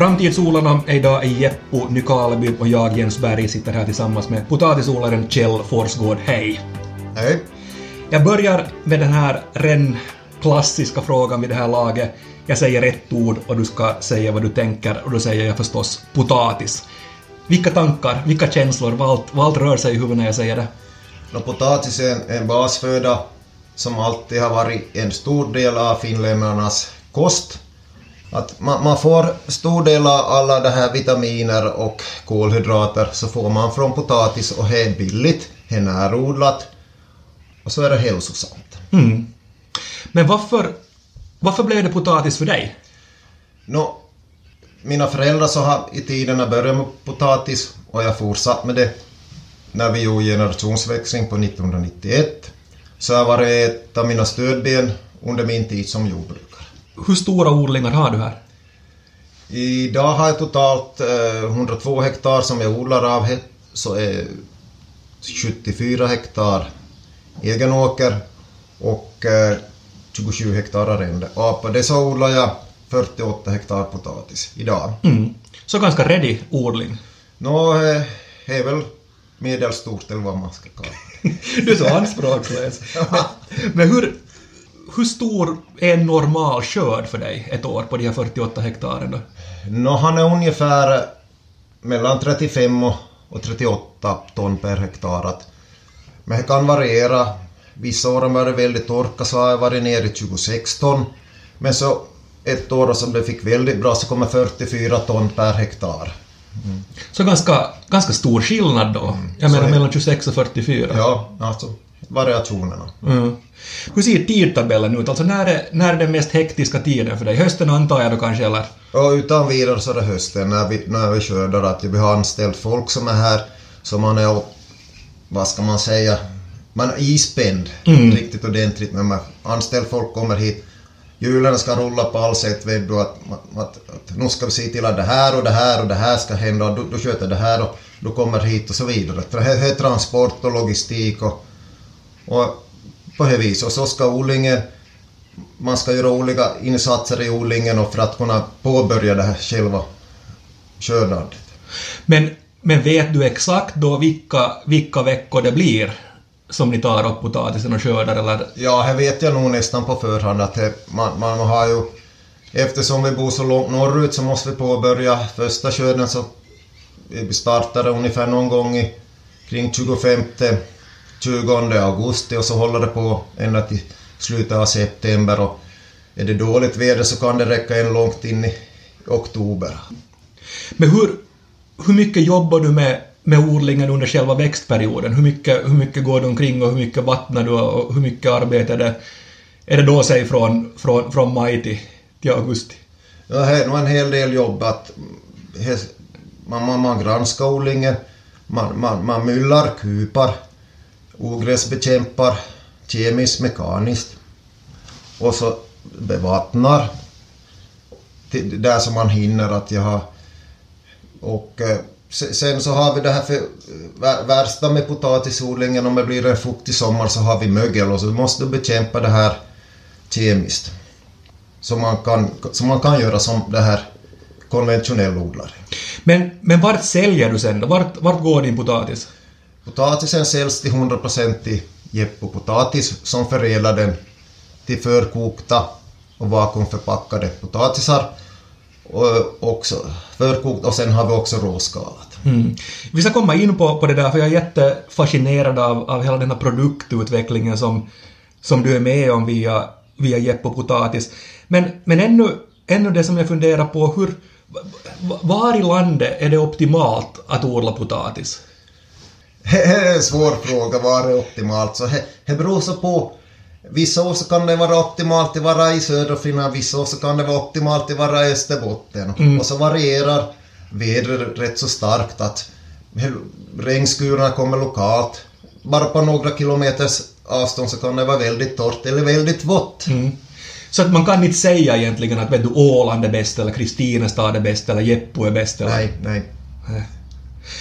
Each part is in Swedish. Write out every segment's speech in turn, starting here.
Framtidsodlarna är idag Jeppo Nykarleby och jag Jens Berg sitter här tillsammans med potatisodlaren Kjell Forsgård. Hej! Hej. Jag börjar med den här ren klassiska frågan vid det här laget. Jag säger ett ord och du ska säga vad du tänker och då säger jag förstås potatis. Vilka tankar, vilka känslor, vad allt, vad allt rör sig i huvudet när jag säger det? No, potatis är en, en basföda som alltid har varit en stor del av finländarnas kost. Att man, man får stor del av alla de här vitaminer och kolhydrater så får man från potatis och det är billigt, det är närodlat och så är det hälsosamt. Mm. Men varför, varför blev det potatis för dig? Nå, mina föräldrar så har i tiderna börjat med potatis och jag fortsatt med det när vi gjorde generationsväxling på 1991. Så har varit ett av mina stödben under min tid som jordbrukare. Hur stora odlingar har du här? Idag har jag totalt eh, 102 hektar som jag odlar av, så är 74 hektar egen åker och eh, 27 hektar arrende. Och på det så odlar jag 48 hektar potatis idag. Mm. Så ganska ready odling. Nå, eh, det är väl medelstort eller vad man ska kalla det. Du är så anspråkslös. Men, men hur, hur stor är en normal skörd för dig ett år på de här 48 hektaren då? Nå, han är ungefär mellan 35 och- och 38 ton per hektar. Men det kan variera. Vissa år har det väldigt torka så har jag varit nere i 26 ton. Men så ett år som det fick väldigt bra så kommer 44 ton per hektar. Så ganska, ganska stor skillnad då. Jag så menar mellan 26 och 44. Ja, alltså variationerna. Mm. Hur ser tidtabellen ut? Alltså när är, när är den mest hektiska tiden för dig? Hösten antar jag då kanske, eller? Och utan vidare så är det hösten när vi, när vi skördar att vi har anställt folk som är här så man är, vad ska man säga, man är ispänd Mm. riktigt ordentligt när man anställt folk kommer hit. Hjulen ska rulla på all sätt vet du att, att, att, att nu ska vi se till att det här och det här och det här ska hända och du, du sköter det här och du kommer hit och så vidare. Det är transport och logistik och, och på det viset. Och så ska odlingen man ska göra olika insatser i odlingen och för att kunna påbörja det här själva skördandet. Men, men vet du exakt då vilka, vilka veckor det blir som ni tar upp potatisen och skördar eller? Ja, här vet jag nog nästan på förhand att det, man, man har ju... Eftersom vi bor så långt norrut så måste vi påbörja första skörden så vi startar ungefär någon gång i, kring 25 20 augusti och så håller det på ända till slutet av september och är det dåligt väder så kan det räcka en långt in i oktober. Men hur, hur mycket jobbar du med, med odlingen under själva växtperioden? Hur mycket, hur mycket går du omkring och hur mycket vattnar du och hur mycket arbete är det, är det då, säg från, från, från maj till, till augusti? Ja, det är nog en hel del jobb att man, man, man granskar odlingen, man, man, man myllar, kupar, ogräsbekämpar, kemiskt, mekaniskt och så bevattnar där som man hinner att jag har och eh, sen så har vi det här för eh, värsta med potatisodlingen om det blir en fuktig sommar så har vi mögel och så måste du bekämpa det här kemiskt som man kan, som man kan göra som det här konventionell odlare. Men, men vart säljer du sen då? Vart, vart går din potatis? Potatisen säljs till 100% i Jeppo-potatis som förädlar den till förkokta och vakuumförpackade potatisar. Och, också förkokt och sen har vi också råskalat. Mm. Vi ska komma in på, på det där, för jag är jättefascinerad av, av hela den här produktutvecklingen som, som du är med om via, via Jeppo Potatis. Men, men ännu, ännu det som jag funderar på, hur, var i landet är det optimalt att odla potatis? Det är en svår fråga, vad är optimalt? Så det- det beror så på. Vissa år så kan det vara optimalt att vara i södra Finland, vissa år så kan det vara optimalt att vara i Österbotten. Och så varierar vädret rätt så starkt att regnskurarna kommer lokalt. Bara på några kilometers avstånd så kan det vara väldigt torrt eller väldigt vått. Mm. Så att man kan inte säga egentligen att vet du, Åland är bäst eller Kristinestad är bäst eller Jeppo är bäst eller... Nej, nej.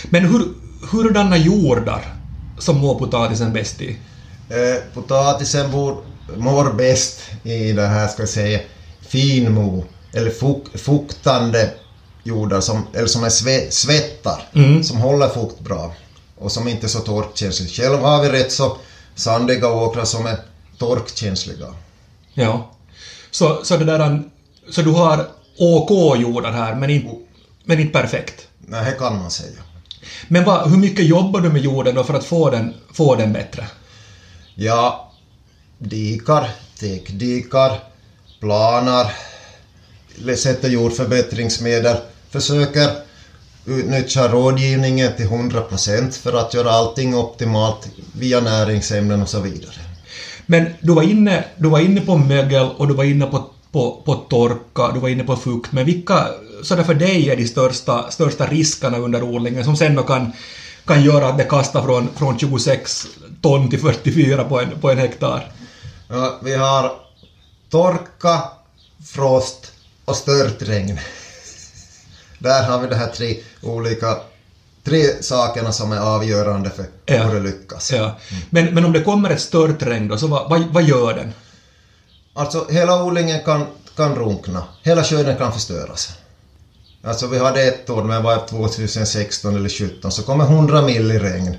Men hur, hurdana jordar som mår potatisen bäst i? Eh, potatisen bor, mår bäst i det här, ska jag säga, finmo, eller fuk, fuktande jordar som, eller som är sve, svettar, Mm. som håller fukt bra och som inte är så torkkänsliga. Själv har vi rätt så sandiga åkrar som är torkkänsliga. Ja. Så, så det där, så du har OK-jordar här, men inte, men inte perfekt. Nej, det kan man säga. Men vad, hur mycket jobbar du med jorden då för att få den, få den bättre? Ja, dikar, täckdikar, planar, sätter jordförbättringsmedel, försöker utnyttja rådgivningen till 100% för att göra allting optimalt via näringsämnen och så vidare. Men du var inne, du var inne på mögel och du var inne på, på, på torka, du var inne på fukt, men vilka, så där för dig är de största, största riskerna under odlingen som sen då kan, kan göra att det kastar från, från 26 ton till 44 på en, på en hektar? Ja, vi har torka, frost och störtregn. Där har vi de här tre olika tre sakerna som är avgörande för Ja. hur det lyckas. Ja. Men, men om det kommer ett stört regn då, så vad, vad, vad gör den? Alltså hela odlingen kan, kan runkna. Hela skörden kan förstöras. Alltså vi hade ett år, men var 2016 eller 2017, så kom 100 milli regn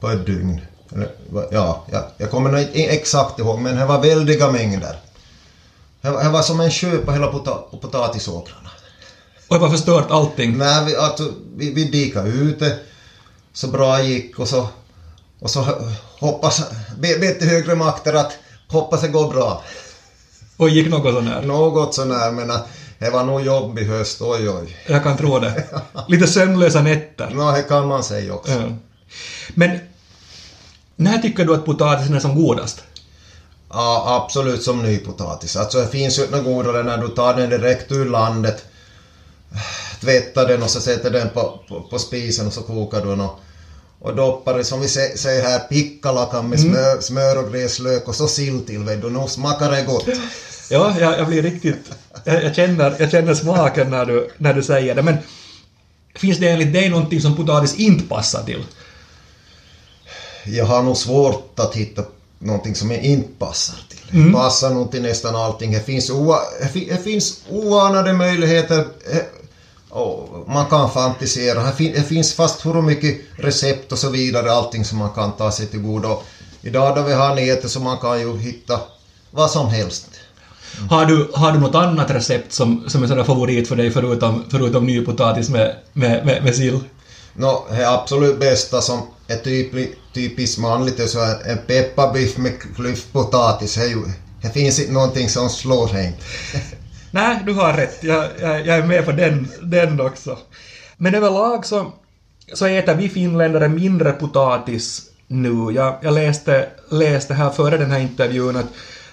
på ett dygn. Ja, ja, jag kommer nog inte exakt ihåg, men det var väldiga mängder. Det var, det var som en sjö på hela pota- potatisåkrarna. Och det var förstört allting. Nej, vi, alltså, vi, vi dikade ute så bra det gick och så, och så hoppas, be, be till högre makter att hoppas det går bra. Och gick något sån här. Något sånär, men att det var nog jobb i höst, oj oj. Jag kan tro det. Lite sömnlösa nätter. Nå, det kan man säga också. Ja. Men när tycker du att potatisen är som godast? Ja, absolut som nypotatis. Alltså det finns ju något godare när du tar den direkt ur landet, tvättar den och så sätter den på, på, på spisen och så kokar du den och, och doppar det som vi sä- säger här, pickalakan med smör, smör och gräslök och så sill till, vet du. Nu smakar det gott. Ja, jag, jag blir riktigt... Jag, jag, känner, jag känner smaken när du, när du säger det, men finns det enligt dig någonting som potatis inte passar till? Jag har nog svårt att hitta någonting som jag inte passar till. Det Passar nog till nästan allting. Det finns, oa, det finns oanade möjligheter. Och man kan fantisera. Det finns fast hur mycket recept och så vidare, allting som man kan ta sig till godo. Idag då vi har nätet så man kan ju hitta vad som helst. Har, du, har du något annat recept som, som är sådär favorit för dig förutom, förutom nypotatis med, med, med, med sill? Nå, det absolut bästa som är typi- typiskt manligt är så här en pepparbiff med klyftpotatis. Det finns inte någonting som slår det. Nej, du har rätt. Jag, jag, jag är med på den, den också. Men överlag så, så äter vi finländare mindre potatis nu. Jag, jag läste, läste här före den här intervjun att,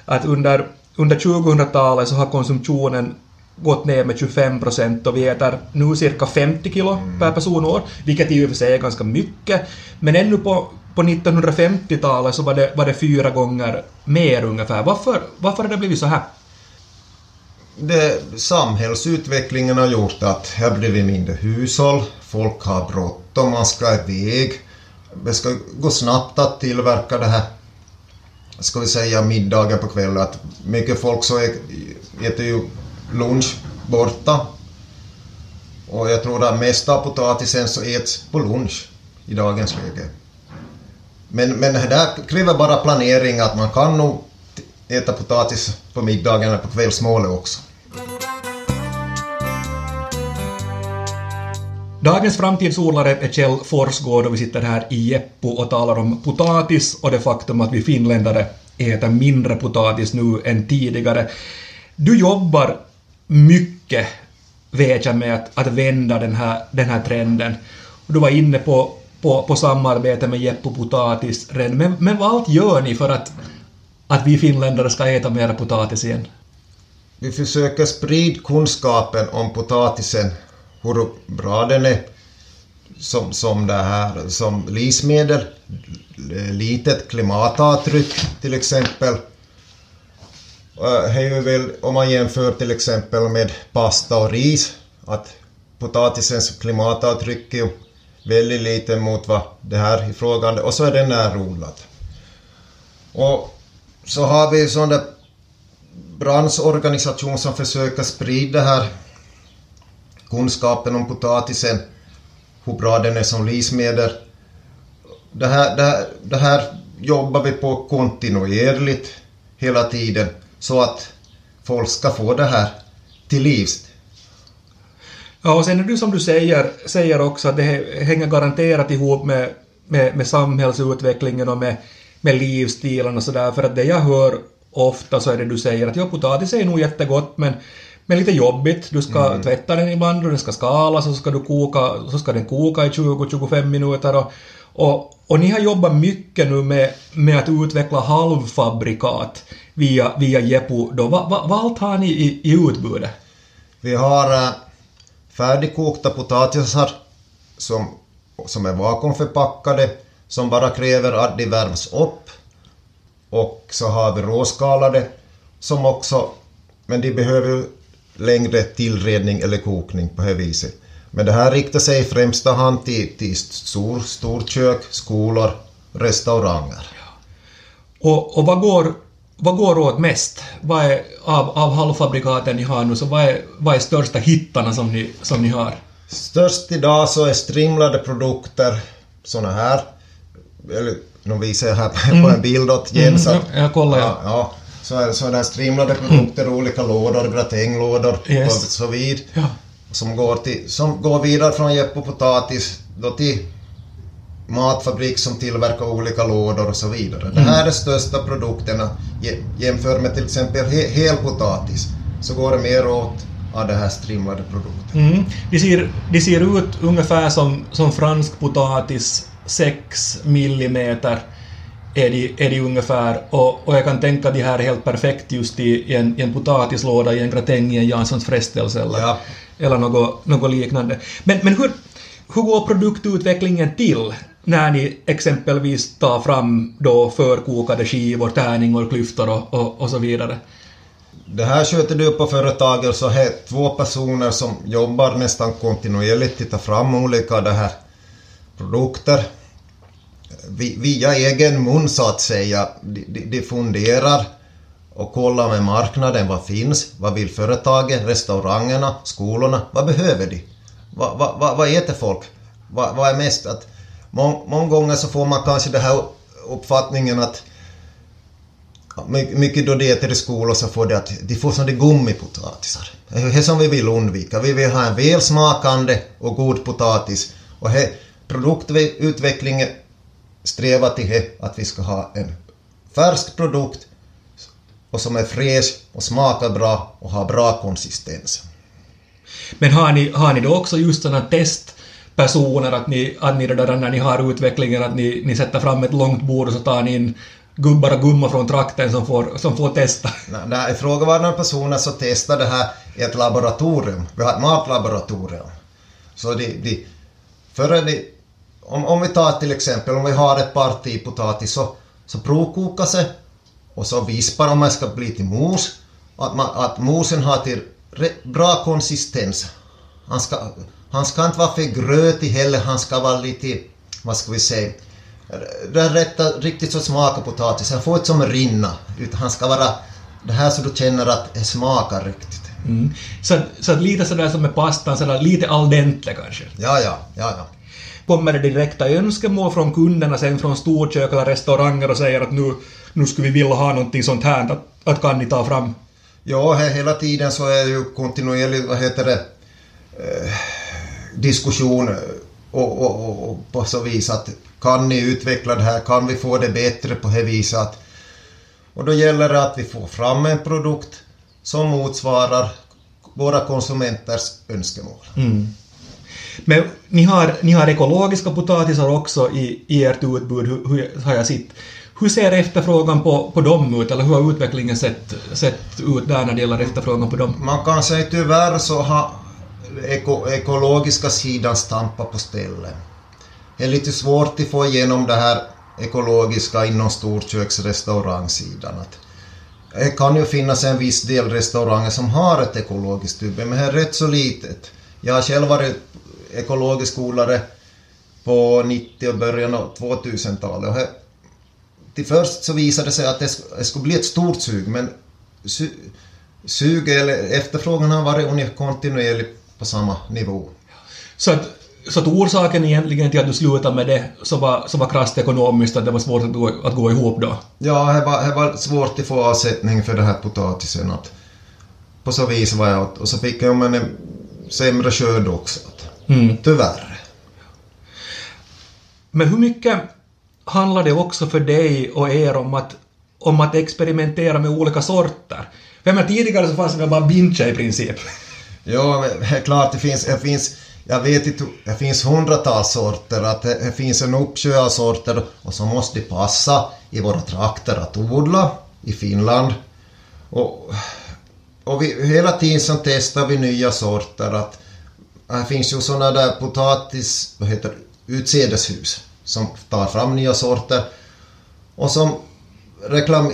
att under, under 2000-talet så har konsumtionen gått ner med 25 procent och vi äter nu cirka 50 kilo per person och år, vilket i och för sig är ganska mycket. Men ännu på, på 1950-talet så var det, var det fyra gånger mer ungefär. Varför, varför har det blivit så här? det, samhällsutvecklingen har gjort att det har blivit mindre hushåll, folk har bråttom, man ska iväg. Det ska gå snabbt att tillverka det här, ska vi säga middagen på kvällen. Att mycket folk så äter ju lunch borta. Och jag tror att mesta av potatisen så äts på lunch i dagens läge. Men, men det där kräver bara planering att man kan nog äta potatis på middagen eller på kvällsmålet också. Dagens framtidsodlare är Kjell Forsgård och vi sitter här i Jeppo och talar om potatis och det faktum att vi finländare äter mindre potatis nu än tidigare. Du jobbar mycket, vet jag, med att, att vända den här, den här trenden. Du var inne på, på, på samarbete med Jeppo Potatis redan, men, men vad allt gör ni för att, att vi finländare ska äta mer potatis igen? Vi försöker sprida kunskapen om potatisen, hur bra den är som, som, det här, som livsmedel, litet klimatavtryck till exempel. Det är ju väl, om man jämför till exempel med pasta och ris, att potatisens klimatavtryck är ju väldigt lite mot vad det här i frågan och så är den närodlad. Och så har vi sån där branschorganisation som försöker sprida det här kunskapen om potatisen, hur bra den är som livsmedel. Det här, det här, det här jobbar vi på kontinuerligt hela tiden så att folk ska få det här till livs. Ja, och sen är det som du säger, säger också att det hänger garanterat ihop med, med, med samhällsutvecklingen och med, med livsstilen och sådär, för att det jag hör ofta så är det du säger att ja, potatis är nog jättegott men, men lite jobbigt. Du ska mm. tvätta den ibland och den ska skalas och så ska, du koka, så ska den koka i 20-25 minuter och, och, och ni har jobbat mycket nu med, med att utveckla halvfabrikat via, via Jepo. Då. Va, va, vad allt har ni i, i utbudet? Vi har äh, färdigkokta potatisar som, som är vakuumförpackade som bara kräver att de värms upp. Och så har vi råskalade som också, men de behöver längre tillredning eller kokning på det viset. Men det här riktar sig i främsta hand till, till stor, storkök, skolor, restauranger. Och, och vad, går, vad går åt mest? Vad är, av, av halvfabrikaten ni har nu, så vad är, vad är största hittarna som ni, som ni har? Störst idag så är strimlade produkter såna här. Eller nu visar jag här på mm. en bild åt Jens. Mm, jag kollar ja. ja. Så är, det strimlade produkter, mm. olika lådor, gratänglådor yes. och så vidare. Ja som går, till, som går vidare från Jeppo Potatis då till matfabrik som tillverkar olika lådor och så vidare. Mm. Det här är de största produkterna jämfört med till exempel he, helpotatis så går det mer åt av det här strimlade produkten. Mm. De, ser, de ser ut ungefär som, som fransk potatis, 6 millimeter är de, är de ungefär och, och jag kan tänka de här helt perfekt just i, i, en, i en potatislåda, i en gratäng, i en Janssons frestelse eller, ja eller något, något liknande. Men, men hur, hur går produktutvecklingen till när ni exempelvis tar fram då förkokade skivor, tärningar, klyftor och, och, och så vidare? Det här sköter du på företaget så är två personer som jobbar nästan kontinuerligt att ta fram olika det här produkter. Via egen mun så att säga. De, de, funderar och kollar med marknaden vad finns, vad vill företagen, restaurangerna, skolorna, vad behöver de? Vad, vad, vad, vad äter folk? Vad, vad är mest? Att må, många gånger så får man kanske den här uppfattningen att mycket då de äter i skolor så får de att de får sådana gummipotatisar. Det är som vi vill undvika. Vi vill ha en välsmakande och god potatis. Och he, produktutvecklingen strävar till att vi ska ha en färsk produkt och som är fräsch och smakar bra och har bra konsistens. Men har ni, har ni då också just sådana testpersoner att ni, att ni där när ni har utvecklingen att ni, ni sätter fram ett långt bord och så tar ni in gubbar och gummor från trakten som får, som får testa? Nej, ifrågavarande personer så testar det här i ett laboratorium. Vi har ett matlaboratorium. Så de, de, före de, om, om vi tar till exempel om vi har ett parti potatis så, så provkokas det och så vispar om man ska bli till mos. Att, man, att mosen har till bra konsistens. Han ska, han ska inte vara för grötig heller, han ska vara lite, vad ska vi säga, det rätta, riktigt så smakar potatis. Han får inte som rinna, utan han ska vara det här så du känner att det smakar riktigt. Mm. Så, så lite sådär som med pastan, sådär lite al dente kanske? Ja, ja, ja, ja. Kommer det direkta önskemål från kunderna sen från storkök eller restauranger och säger att nu nu skulle vi vilja ha någonting sånt här, att, att kan ni ta fram? Ja, hela tiden så är det ju kontinuerligt, vad heter det, eh, diskussion och, och, och, och, på så vis att kan ni utveckla det här, kan vi få det bättre på det viset att, och då gäller det att vi får fram en produkt som motsvarar våra konsumenters önskemål. Mm. Men ni har, ni har ekologiska potatisar också i, i ert utbud, hur, hur har jag sett. Hur ser efterfrågan på, på dem ut, eller hur har utvecklingen sett, sett ut där när det gäller efterfrågan på dem? Man kan säga tyvärr så har eko, ekologiska sidan stampat på stället. Det är lite svårt att få igenom det här ekologiska inom storköksrestaurangsidan. Det kan ju finnas en viss del restauranger som har ett ekologiskt utbud, men det är rätt så litet. Jag har själv varit ekologisk odlare på 90 och början av 2000-talet till först så visade det sig att det skulle bli ett stort sug, men su sug eller efterfrågan har varit ungefär kontinuerligt på samma nivå. Så att, så att orsaken egentligen till att du slutade med det så var, så var krasst ekonomiskt, att det var svårt att gå, att gå ihop då? Ja, det var, det var svårt att få avsättning för den här potatisen. Att på så vis var jag och så fick jag en sämre skörd också. Mm. Tyvärr. Men hur mycket handlar det också för dig och er om att, om att experimentera med olika sorter? För jag menar, tidigare så fanns det bara bincha i princip. Ja, det är klart det finns, det finns jag vet inte, det finns hundratals sorter, att det, det finns en uppsjö av sorter och så måste det passa i våra trakter att odla i Finland. Och, och vi, hela tiden så testar vi nya sorter. Att, här finns ju sådana där potatis, vad heter utsädeshus som tar fram nya sorter och som reklam,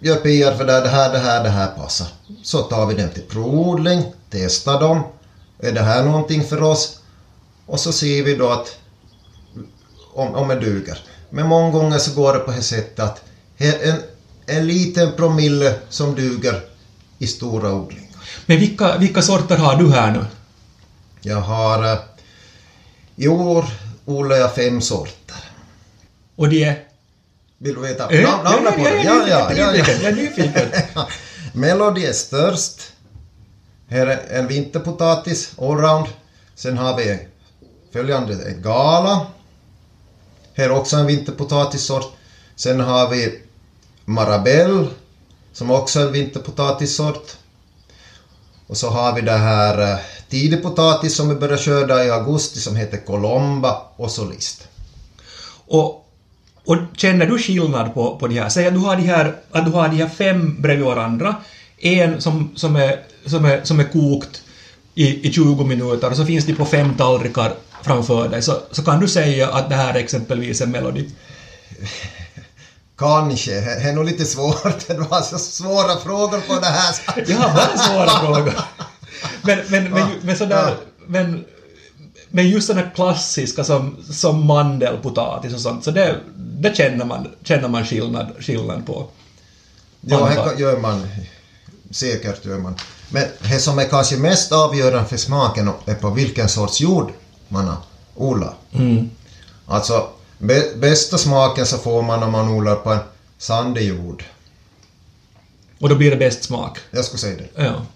gör PR för det, det här, det här, det här passar. Så tar vi dem till provodling, testar dem. Är det här någonting för oss? Och så ser vi då att om, om det duger. Men många gånger så går det på det sättet att en, en liten promille som duger i stora odlingar. Men vilka, vilka sorter har du här nu? Jag har... eh, I år odlar jag fem sorter. Och de är... Vill du veta Eh, nam- namnet på dem? är nyfiken, jag är nyfiken. Melody är störst. Här är en vinterpotatis, allround. Sen har vi följande Gala. Här är också en vinterpotatissort. Sen har vi Marabelle, som också är en vinterpotatissort. Och så har vi det här eh, tidig potatis som vi börjar skörda i augusti som heter Colomba och Solist. Och, och känner du skillnad på, på de här? Säg att du har de här, att du har de här fem bredvid varandra. En som, som, är, som, är, som är kokt i, i 20 minuter och så finns de på fem tallrikar framför dig. Så, så kan du säga att det här exempelvis är Melody? Kanske, det är nog lite svårt. Det var så svåra frågor på det här. Har bara svåra frågor. Men, men, men, men sådär... Men, men just sådana klassiska som, som mandelpotatis och sånt, så det, det känner man, känner man skillnad, skillnad på. Ja, det gör man. Säkert gör man. Men det som är kanske mest avgörande för smaken är på vilken sorts jord man har odlat. Mm. Alltså, bästa smaken så får man om man odlar på en sandig jord. Och då blir det bäst smak. Jag skulle säga det. Ja.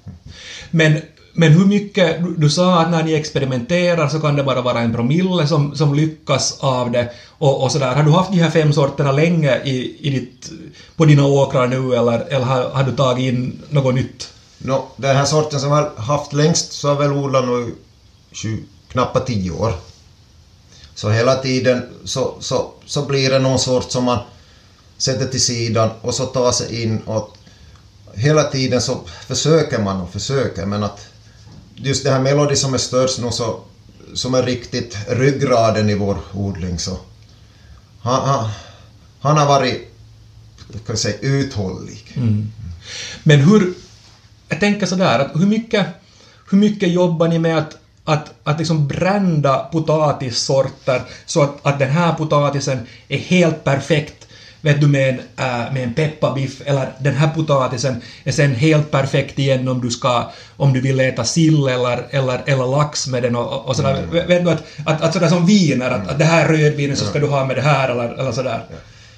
Men, men hur mycket, du, du sa att när ni experimenterar så kan det bara vara en promille som, som lyckas av det och, och sådär. Har du haft de här fem sorterna länge i, i ditt, på dina åkrar nu eller, eller har, har du tagit in något nytt? Nå, den här sorten som jag har haft längst så har jag väl odlat nu knappt tio år. Så hela tiden så, så, så blir det någon sort som man sätter till sidan och så tar sig in och hela tiden så försöker man och försöker men att just det här Melody som är störst nu så som är riktigt ryggraden i vår odling så han, han, han har varit kan jag säga, uthållig. Mm. Men hur, jag tänker sådär, att hur mycket, hur mycket jobbar ni med att, att, att liksom brända potatissorter så att, att den här potatisen är helt perfekt vet du, med en, äh, med en pepparbiff eller den här potatisen är sen helt perfekt igen om du ska, om du vill äta sill eller, eller, eller lax med den och, och sådär. Vet- Vet du att, att, att sådär som viner, att, att det här rödvinen så ska du ha med det här eller, eller sådär.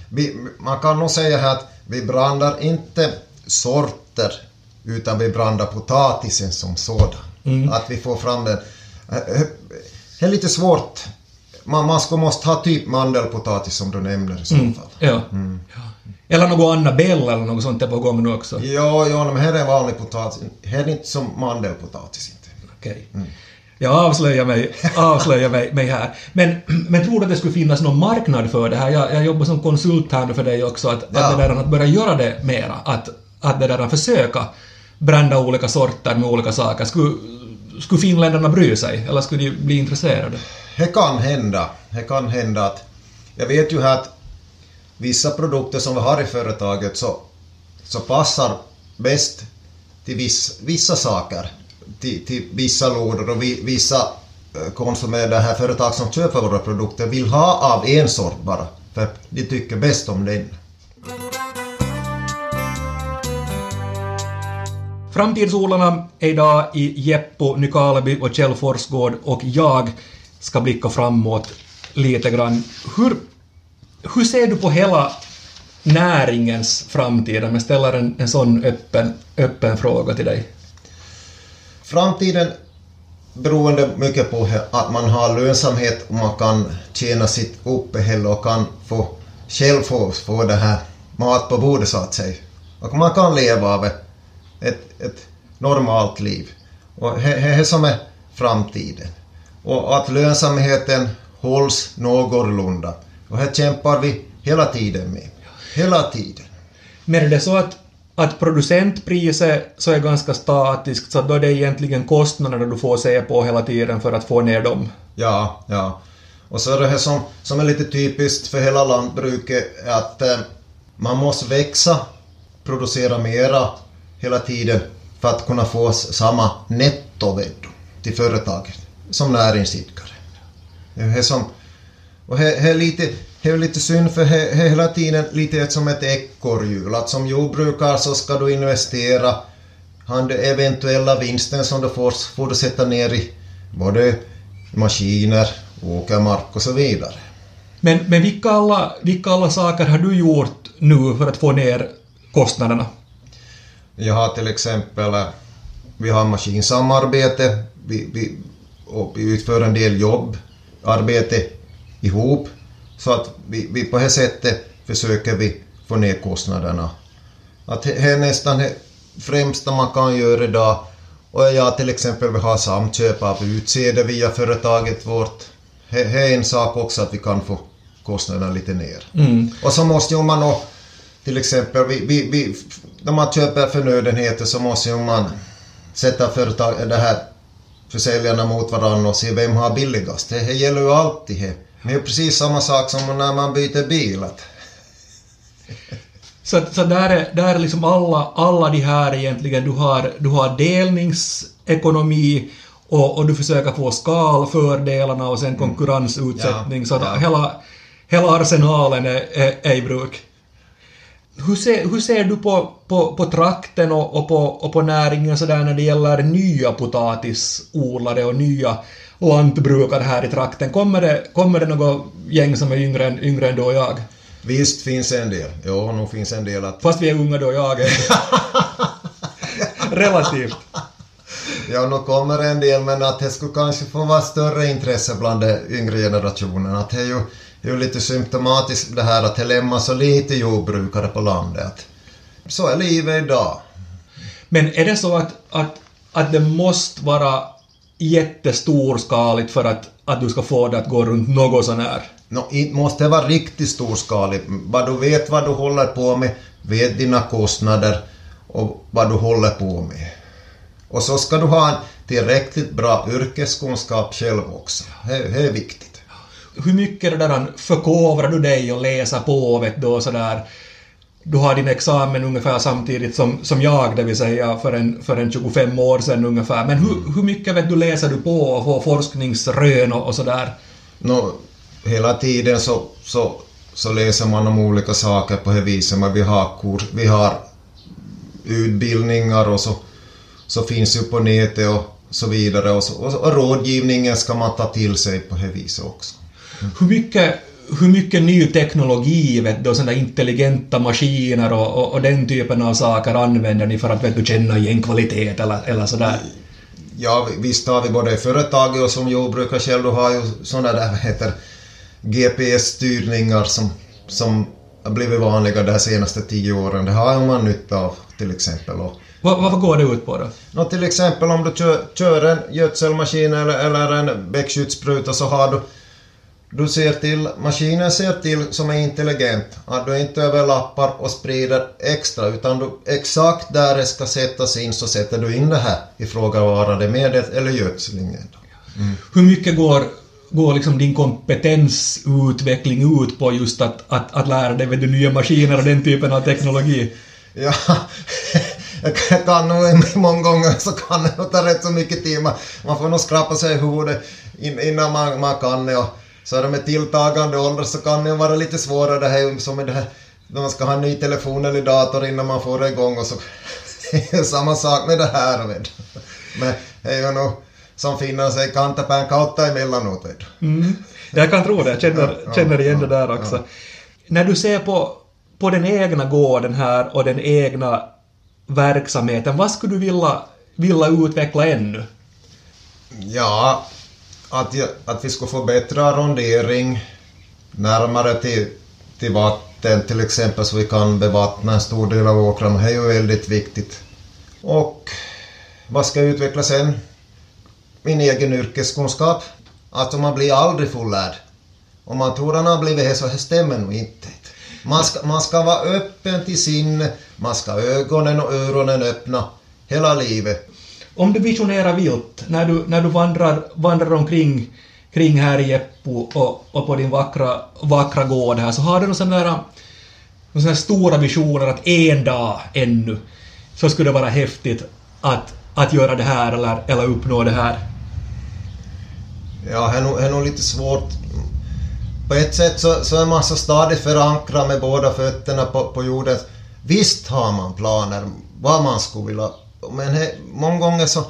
Vi, man kan nog säga här att vi blandar inte sorter utan vi blandar potatisen som sådan. Att vi får fram den. Eh, eh, Det är lite svårt. Man, man ska, måste ha typ mandelpotatis som du nämner i så fall. Ja. ja. Eller något Annabelle eller något sånt är på gång nu också. Ja, ja, men här är vanlig potatis. Här är inte som mandelpotatis inte. Okej. Jag avslöjar mig, avslöjar mig, mig här. Men, men tror du att det skulle finnas någon marknad för det här? Jag, jag jobbar som konsult här nu för dig också, att, Ja. att, det där, att börja göra det mera. Att, att det där, att försöka brända olika sorter med olika saker. Skulle, skulle finländarna bry sig? Eller skulle de bli intresserade? Det kan hända. Det kan hända att... Jag vet ju här att vissa produkter som vi har i företaget så, så passar bäst till viss, vissa saker. Till, till vissa lådor och vi, vissa eh, konsumenter, konsumerar, det här företag som köper våra produkter vill ha av en sort bara. För de tycker bäst om den. Framtidsodlarna är idag i Jeppo, Nykarleby och Kjell Forsgård och jag ska blicka framåt lite grann. Hur, hur ser du på hela näringens framtid? Om jag ställer en, en sån öppen, öppen fråga till dig. Framtiden beroende mycket på att man har lönsamhet och man kan tjäna sitt uppehälle och kan få, själv få, få det här mat på bordet så att säga. Och man kan leva av det ett, ett normalt liv. Och det är som är framtiden. Och att lönsamheten hålls någorlunda. Och här kämpar vi hela tiden med. Hela tiden. Men är det så att, att producentpriset så är ganska statiskt, så då är det egentligen kostnaderna du får se på hela tiden för att få ner dem? Ja, ja. Och så är det här som, som är lite typiskt för hela lantbruket, att eh, man måste växa, producera mera hela tiden för att kunna få samma nettoveddo till företaget som näringsidkare. Det är som, och det är lite, det är lite synd för det är hela tiden lite som ett ekorrhjul. Att som jordbrukare så ska du investera, han den eventuella vinsten som du får, får du sätta ner i både maskiner, åkermark och så vidare. Men, men vilka, alla, vilka alla saker har du gjort nu för att få ner kostnaderna? Jag har till exempel, vi har maskinsamarbete, vi, vi, och vi utför en del jobb, arbete ihop, så att vi, vi på det sättet försöker vi få ner kostnaderna. Att det är nästan det främsta man kan göra idag. Och jag till exempel vill ha samköp av utsäde via företaget vårt. Det är en sak också att vi kan få kostnaderna lite ner. Mm. Och så måste ju man då, till exempel, vi, vi, vi, när man köper förnödenheter så måste ju man sätta företag, det här försäljarna mot varandra och se vem har billigast. Det, det gäller ju alltid. Det. Men det är precis samma sak som när man byter bil. Så, så där är, där är liksom alla, alla de här egentligen, du har, du har delningsekonomi och, och du försöker få skalfördelarna och sen konkurrensutsättning. Ja, så att ja. hela, hela arsenalen är, är, är i bruk. Hur ser, hur ser du på, på, på trakten och, och, på, och på näringen sådär när det gäller nya potatisodlare och nya lantbrukare här i trakten? Kommer det, kommer det något gäng som är yngre än, yngre än du och jag? Visst finns en del. Jo, nog finns en del att... Fast vi är unga då jag är Relativt. Ja, nog kommer en del, men att det skulle kanske få vara större intresse bland den yngre generationen. Att det är ju, det är ju lite symptomatiskt det här att det lämnas så lite jordbrukare på landet. Så är livet idag. Men är det så att, att, att det måste vara jättestorskaligt för att, att du ska få det att gå runt något sån här? Nå, inte måste det vara riktigt storskaligt. Vad du vet vad du håller på med, vet dina kostnader och vad du håller på med. Och så ska du ha en tillräckligt bra yrkeskunskap själv också. Det är viktigt. Hur mycket det där förkovrar du dig och läser på vet du och sådär? Du har din examen ungefär samtidigt som, som jag, det vill säga för en, för en 25 år sedan ungefär. Men hur, hur mycket vet du läser du på och får forskningsrön och, och sådär? Nå, hela tiden så, så, så läser man om olika saker på det viset. Men vi har, kurs, vi har utbildningar och så, så finns ju på nätet och så vidare. Och, så, och, och rådgivningen ska man ta till sig på det viset också. Hur mycket, hur mycket ny teknologi, vet du, och sådana intelligenta maskiner och, och, och den typen av saker använder ni för att vet du, känna igen kvalitet eller, eller sådär? Ja, visst har vi både i företaget och som jordbrukare själv, du har ju sådana där, vad heter GPS-styrningar som, som har blivit vanliga de senaste tio åren. Det har man nytta av till exempel. Och, Vad, vad går det ut på då? Nå, till exempel om du kör, kör en gödselmaskin eller, eller en växtskyddsspruta så har du du ser till, maskinen ser till som är intelligent, att du inte överlappar och sprider extra utan du exakt där det ska sättas in så sätter du in det här ifrågavarande medlet eller gödslingen. Hur mycket går, går liksom din kompetensutveckling ut på just att, att, att lära dig du, nya maskiner och den typen av teknologi? Ja, jag kan nog många gånger så kan det ta rätt så mycket tid. Man, får nog skrapa sig i huvudet in, innan man, man kan det. Så är det med tilltagande ålder så kan det vara lite svårare det här som med det här när man ska ha en ny telefon eller dator innan man får det igång och så det samma sak med det här. Vet. Men det är ju nog som finner sig kantapään kautta emellanåt. Vet. Mm. Jag kan tro det, jag känner, Ja, ja, känner igen det ja, där också. När du ser på, på den egna gården här och den egna verksamheten, vad skulle du vilja, vilja utveckla ännu? Ja, att, jag, att vi ska få bättre arrondering närmare till, till vatten till exempel så vi kan bevattna en stor del av åkrarna. Det är ju väldigt viktigt. Och vad ska jag utveckla sen? Min egen yrkeskunskap. Alltså man blir aldrig fullärd. Om man tror att man har blivit det så det stämmer nog inte. Man ska, man ska vara öppen till sinne, man ska ha ögonen och öronen öppna hela livet. Om du visionerar vilt, när du, när du vandrar, vandrar omkring kring här i Jeppo och, och på din vackra, vackra gård här, så har du några sådana där, stora visioner att en dag ännu så skulle det vara häftigt att, att göra det här eller, eller uppnå det här? Ja, det är nog, det är nog lite svårt. På ett sätt så, så är man så stadigt förankrad med båda fötterna på, på jorden. Visst har man planer vad man skulle vilja, men det, många gånger så...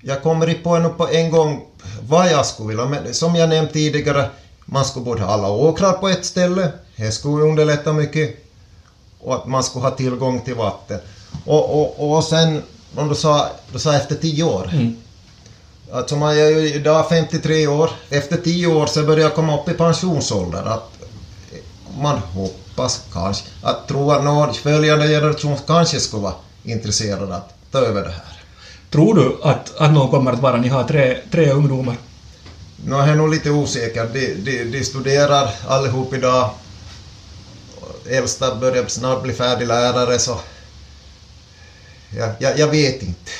Jag kommer på en, på en gång vad jag skulle vilja, men som jag nämnt tidigare, man skulle både ha alla åkrar på ett ställe, det skulle underlätta mycket, och att man skulle ha tillgång till vatten. Och, och, och sen, om du sa, du sa efter tio år, Mm. Alltså man är ju idag 53 år. Efter 10 år så börjar jag komma upp i pensionsålder. Att man hoppas kanske att tro att någon följande generation kanske skulle vara intresserad att ta över det här. Tror du att, att någon kommer att vara, ni har tre, tre ungdomar, Nu är jag nog lite osäker. De, de, de studerar allihop idag. Äldsta börjar snart bli färdig lärare så... Ja, jag, jag vet inte.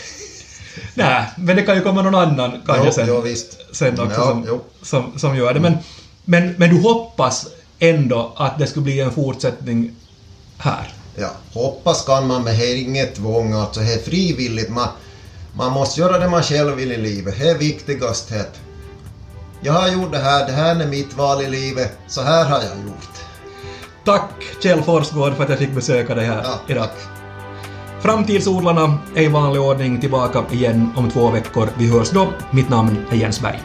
Nej, men det kan ju komma någon annan kanske Jo, sen, jo, visst. sen också Ja, som, jo. som, som gör det. Men, men, men du hoppas ändå att det skulle bli en fortsättning här? Ja, hoppas kan man men det är inget tvång. Alltså, det är frivilligt. Man, man måste göra det man själv vill i livet. Det är viktigast. Det. Jag har gjort det här, det här är mitt val i livet. Så här har jag gjort. Tack Kjell Forsgård för att jag fick besöka dig här Ja. idag. Framtidsodlarna är i vanlig ordning tillbaka igen om två veckor. Vi hörs då. Mitt namn är Jens Berg.